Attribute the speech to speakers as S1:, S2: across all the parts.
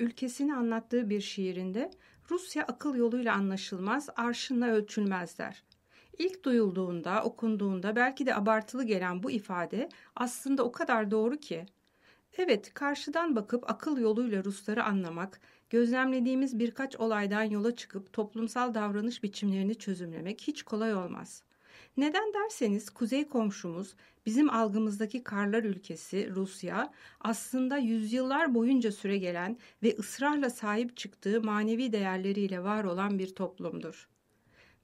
S1: Ülkesini anlattığı bir şiirinde Rusya akıl yoluyla anlaşılmaz, arşınla ölçülmez der. İlk duyulduğunda, okunduğunda belki de abartılı gelen bu ifade aslında o kadar doğru ki. Evet, karşıdan bakıp akıl yoluyla Rusları anlamak, gözlemlediğimiz birkaç olaydan yola çıkıp toplumsal davranış biçimlerini çözümlemek hiç kolay olmaz. Neden derseniz kuzey komşumuz bizim algımızdaki karlar ülkesi Rusya aslında yüzyıllar boyunca süre gelen ve ısrarla sahip çıktığı manevi değerleriyle var olan bir toplumdur.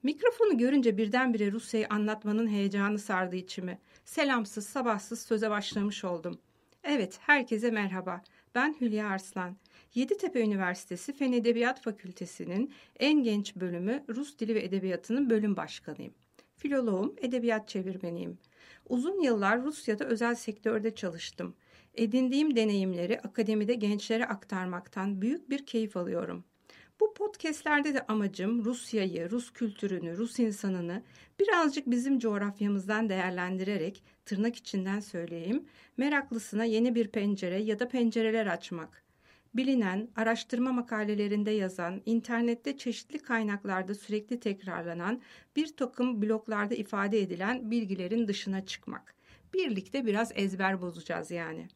S1: Mikrofonu görünce birdenbire Rusya'yı anlatmanın heyecanı sardı içimi. Selamsız sabahsız söze başlamış oldum. Evet, herkese merhaba. Ben Hülya Arslan. Yeditepe Üniversitesi Fen Edebiyat Fakültesi'nin en genç bölümü Rus Dili ve Edebiyatı'nın bölüm başkanıyım. Filoloğum, edebiyat çevirmeniyim. Uzun yıllar Rusya'da özel sektörde çalıştım. Edindiğim deneyimleri akademide gençlere aktarmaktan büyük bir keyif alıyorum. Bu podcastlerde de amacım Rusya'yı, Rus kültürünü, Rus insanını birazcık bizim coğrafyamızdan değerlendirerek tırnak içinden söyleyeyim, meraklısına yeni bir pencere ya da pencereler açmak bilinen, araştırma makalelerinde yazan, internette çeşitli kaynaklarda sürekli tekrarlanan, bir takım bloklarda ifade edilen bilgilerin dışına çıkmak. Birlikte biraz ezber bozacağız yani.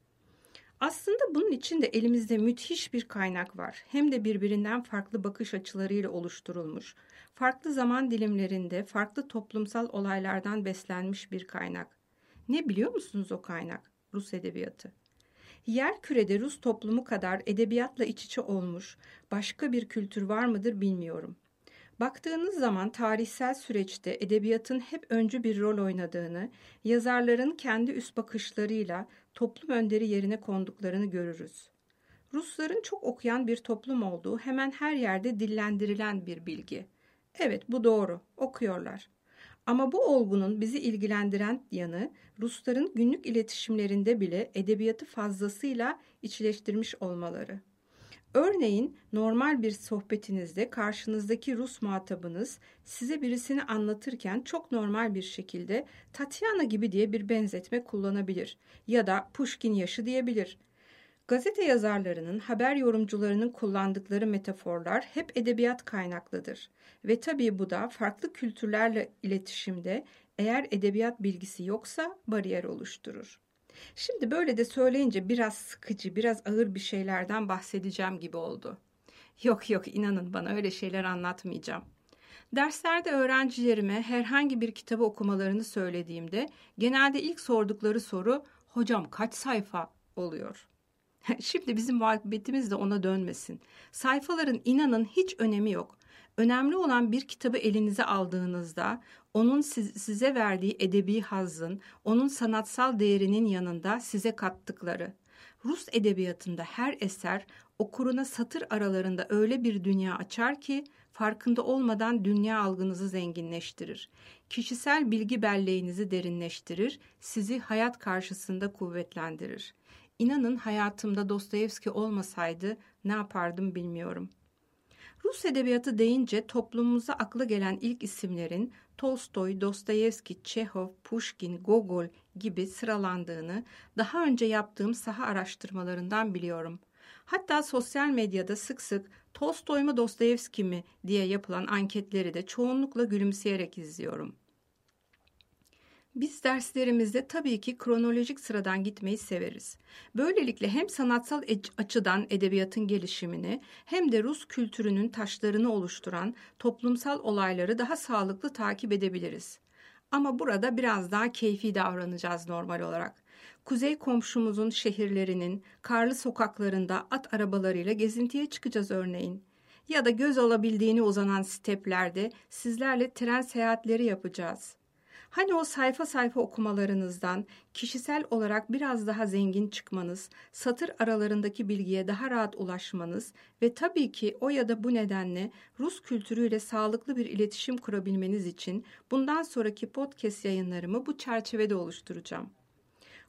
S1: Aslında bunun için de elimizde müthiş bir kaynak var. Hem de birbirinden farklı bakış açılarıyla oluşturulmuş, farklı zaman dilimlerinde farklı toplumsal olaylardan beslenmiş bir kaynak. Ne biliyor musunuz o kaynak? Rus edebiyatı. Yer kürede Rus toplumu kadar edebiyatla iç içe olmuş başka bir kültür var mıdır bilmiyorum. Baktığınız zaman tarihsel süreçte edebiyatın hep öncü bir rol oynadığını, yazarların kendi üst bakışlarıyla toplum önderi yerine konduklarını görürüz. Rusların çok okuyan bir toplum olduğu hemen her yerde dillendirilen bir bilgi. Evet bu doğru, okuyorlar. Ama bu olgunun bizi ilgilendiren yanı Rusların günlük iletişimlerinde bile edebiyatı fazlasıyla içleştirmiş olmaları. Örneğin normal bir sohbetinizde karşınızdaki Rus muhatabınız size birisini anlatırken çok normal bir şekilde Tatyana gibi diye bir benzetme kullanabilir ya da Pushkin yaşı diyebilir. Gazete yazarlarının, haber yorumcularının kullandıkları metaforlar hep edebiyat kaynaklıdır. Ve tabii bu da farklı kültürlerle iletişimde eğer edebiyat bilgisi yoksa bariyer oluşturur. Şimdi böyle de söyleyince biraz sıkıcı, biraz ağır bir şeylerden bahsedeceğim gibi oldu. Yok yok inanın bana öyle şeyler anlatmayacağım. Derslerde öğrencilerime herhangi bir kitabı okumalarını söylediğimde genelde ilk sordukları soru hocam kaç sayfa oluyor? Şimdi bizim muhabbetimiz de ona dönmesin. Sayfaların inanın hiç önemi yok. Önemli olan bir kitabı elinize aldığınızda onun size verdiği edebi hazzın, onun sanatsal değerinin yanında size kattıkları. Rus edebiyatında her eser okuruna satır aralarında öyle bir dünya açar ki farkında olmadan dünya algınızı zenginleştirir. Kişisel bilgi belleğinizi derinleştirir, sizi hayat karşısında kuvvetlendirir. İnanın hayatımda Dostoyevski olmasaydı ne yapardım bilmiyorum. Rus edebiyatı deyince toplumumuza akla gelen ilk isimlerin Tolstoy, Dostoyevski, Çehov, Pushkin, Gogol gibi sıralandığını daha önce yaptığım saha araştırmalarından biliyorum. Hatta sosyal medyada sık sık Tolstoy mu Dostoyevski mi diye yapılan anketleri de çoğunlukla gülümseyerek izliyorum. Biz derslerimizde tabii ki kronolojik sıradan gitmeyi severiz. Böylelikle hem sanatsal açıdan edebiyatın gelişimini hem de Rus kültürünün taşlarını oluşturan toplumsal olayları daha sağlıklı takip edebiliriz. Ama burada biraz daha keyfi davranacağız normal olarak. Kuzey komşumuzun şehirlerinin karlı sokaklarında at arabalarıyla gezintiye çıkacağız örneğin. Ya da göz alabildiğini uzanan steplerde sizlerle tren seyahatleri yapacağız.'' Hani o sayfa sayfa okumalarınızdan kişisel olarak biraz daha zengin çıkmanız, satır aralarındaki bilgiye daha rahat ulaşmanız ve tabii ki o ya da bu nedenle Rus kültürüyle sağlıklı bir iletişim kurabilmeniz için bundan sonraki podcast yayınlarımı bu çerçevede oluşturacağım.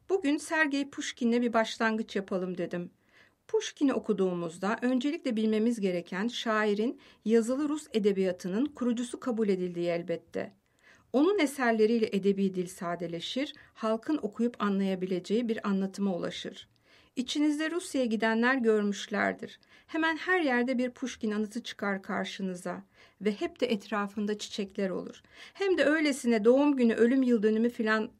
S1: Bugün Sergey Pushkin'le bir başlangıç yapalım dedim. Pushkin'i okuduğumuzda öncelikle bilmemiz gereken şairin yazılı Rus edebiyatının kurucusu kabul edildiği elbette. Onun eserleriyle edebi dil sadeleşir, halkın okuyup anlayabileceği bir anlatıma ulaşır. İçinizde Rusya'ya gidenler görmüşlerdir. Hemen her yerde bir Puşkin anıtı çıkar karşınıza ve hep de etrafında çiçekler olur. Hem de öylesine doğum günü, ölüm yıl dönümü filan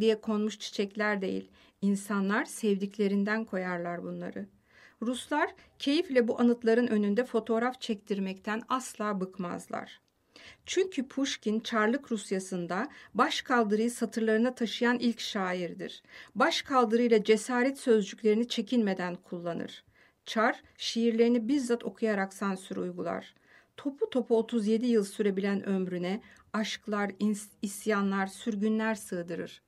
S1: diye konmuş çiçekler değil. İnsanlar sevdiklerinden koyarlar bunları. Ruslar keyifle bu anıtların önünde fotoğraf çektirmekten asla bıkmazlar. Çünkü Pushkin Çarlık Rusyası'nda baş kaldırıyı satırlarına taşıyan ilk şairdir. Baş kaldırıyla cesaret sözcüklerini çekinmeden kullanır. Çar şiirlerini bizzat okuyarak sansür uygular. Topu topu 37 yıl sürebilen ömrüne aşklar, isyanlar, sürgünler sığdırır.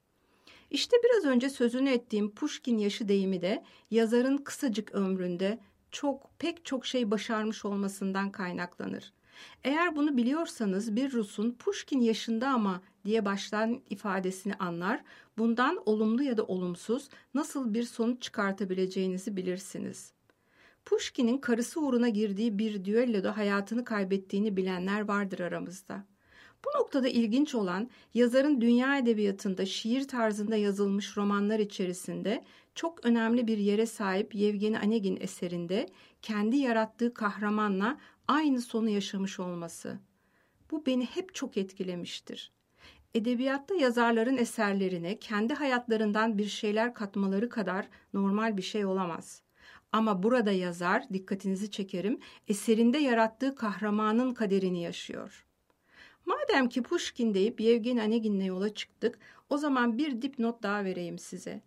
S1: İşte biraz önce sözünü ettiğim Pushkin yaşı deyimi de yazarın kısacık ömründe çok pek çok şey başarmış olmasından kaynaklanır. Eğer bunu biliyorsanız bir Rus'un Pushkin yaşında ama diye başlayan ifadesini anlar, bundan olumlu ya da olumsuz nasıl bir sonuç çıkartabileceğinizi bilirsiniz. Pushkin'in karısı uğruna girdiği bir düelloda hayatını kaybettiğini bilenler vardır aramızda. Bu noktada ilginç olan yazarın dünya edebiyatında şiir tarzında yazılmış romanlar içerisinde çok önemli bir yere sahip Yevgeni Anegin eserinde kendi yarattığı kahramanla aynı sonu yaşamış olması. Bu beni hep çok etkilemiştir. Edebiyatta yazarların eserlerine kendi hayatlarından bir şeyler katmaları kadar normal bir şey olamaz. Ama burada yazar, dikkatinizi çekerim, eserinde yarattığı kahramanın kaderini yaşıyor. Madem ki Pushkin deyip Yevgeni Anegin'le yola çıktık, o zaman bir dipnot daha vereyim size.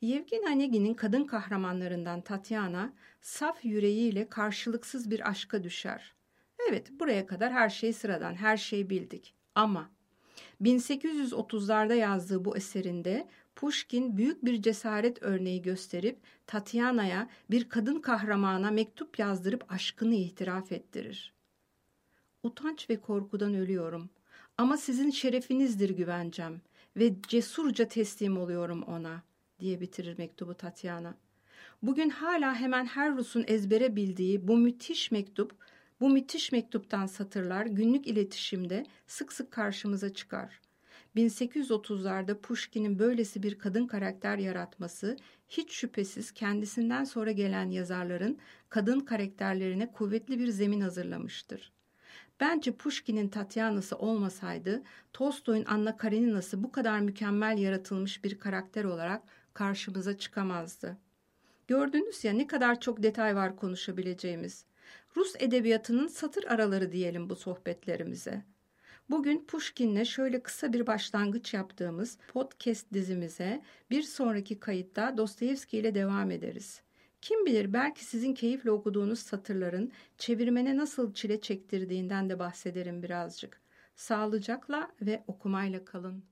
S1: Yevgeni Anegin'in kadın kahramanlarından Tatyana, saf yüreğiyle karşılıksız bir aşka düşer. Evet, buraya kadar her şey sıradan, her şeyi bildik. Ama 1830'larda yazdığı bu eserinde Pushkin büyük bir cesaret örneği gösterip Tatyana'ya bir kadın kahramana mektup yazdırıp aşkını itiraf ettirir. Utanç ve korkudan ölüyorum ama sizin şerefinizdir güvencem ve cesurca teslim oluyorum ona diye bitirir mektubu Tatyana. Bugün hala hemen her Rus'un ezbere bildiği bu müthiş mektup, bu müthiş mektuptan satırlar günlük iletişimde sık sık karşımıza çıkar. 1830'larda Pushkin'in böylesi bir kadın karakter yaratması hiç şüphesiz kendisinden sonra gelen yazarların kadın karakterlerine kuvvetli bir zemin hazırlamıştır. Bence Pushkin'in Tatyana'sı olmasaydı Tolstoy'un Anna Karenina'sı bu kadar mükemmel yaratılmış bir karakter olarak karşımıza çıkamazdı. Gördünüz ya ne kadar çok detay var konuşabileceğimiz. Rus edebiyatının satır araları diyelim bu sohbetlerimize. Bugün Pushkin'le şöyle kısa bir başlangıç yaptığımız podcast dizimize bir sonraki kayıtta Dostoyevski ile devam ederiz. Kim bilir belki sizin keyifle okuduğunuz satırların çevirmene nasıl çile çektirdiğinden de bahsederim birazcık. Sağlıcakla ve okumayla kalın.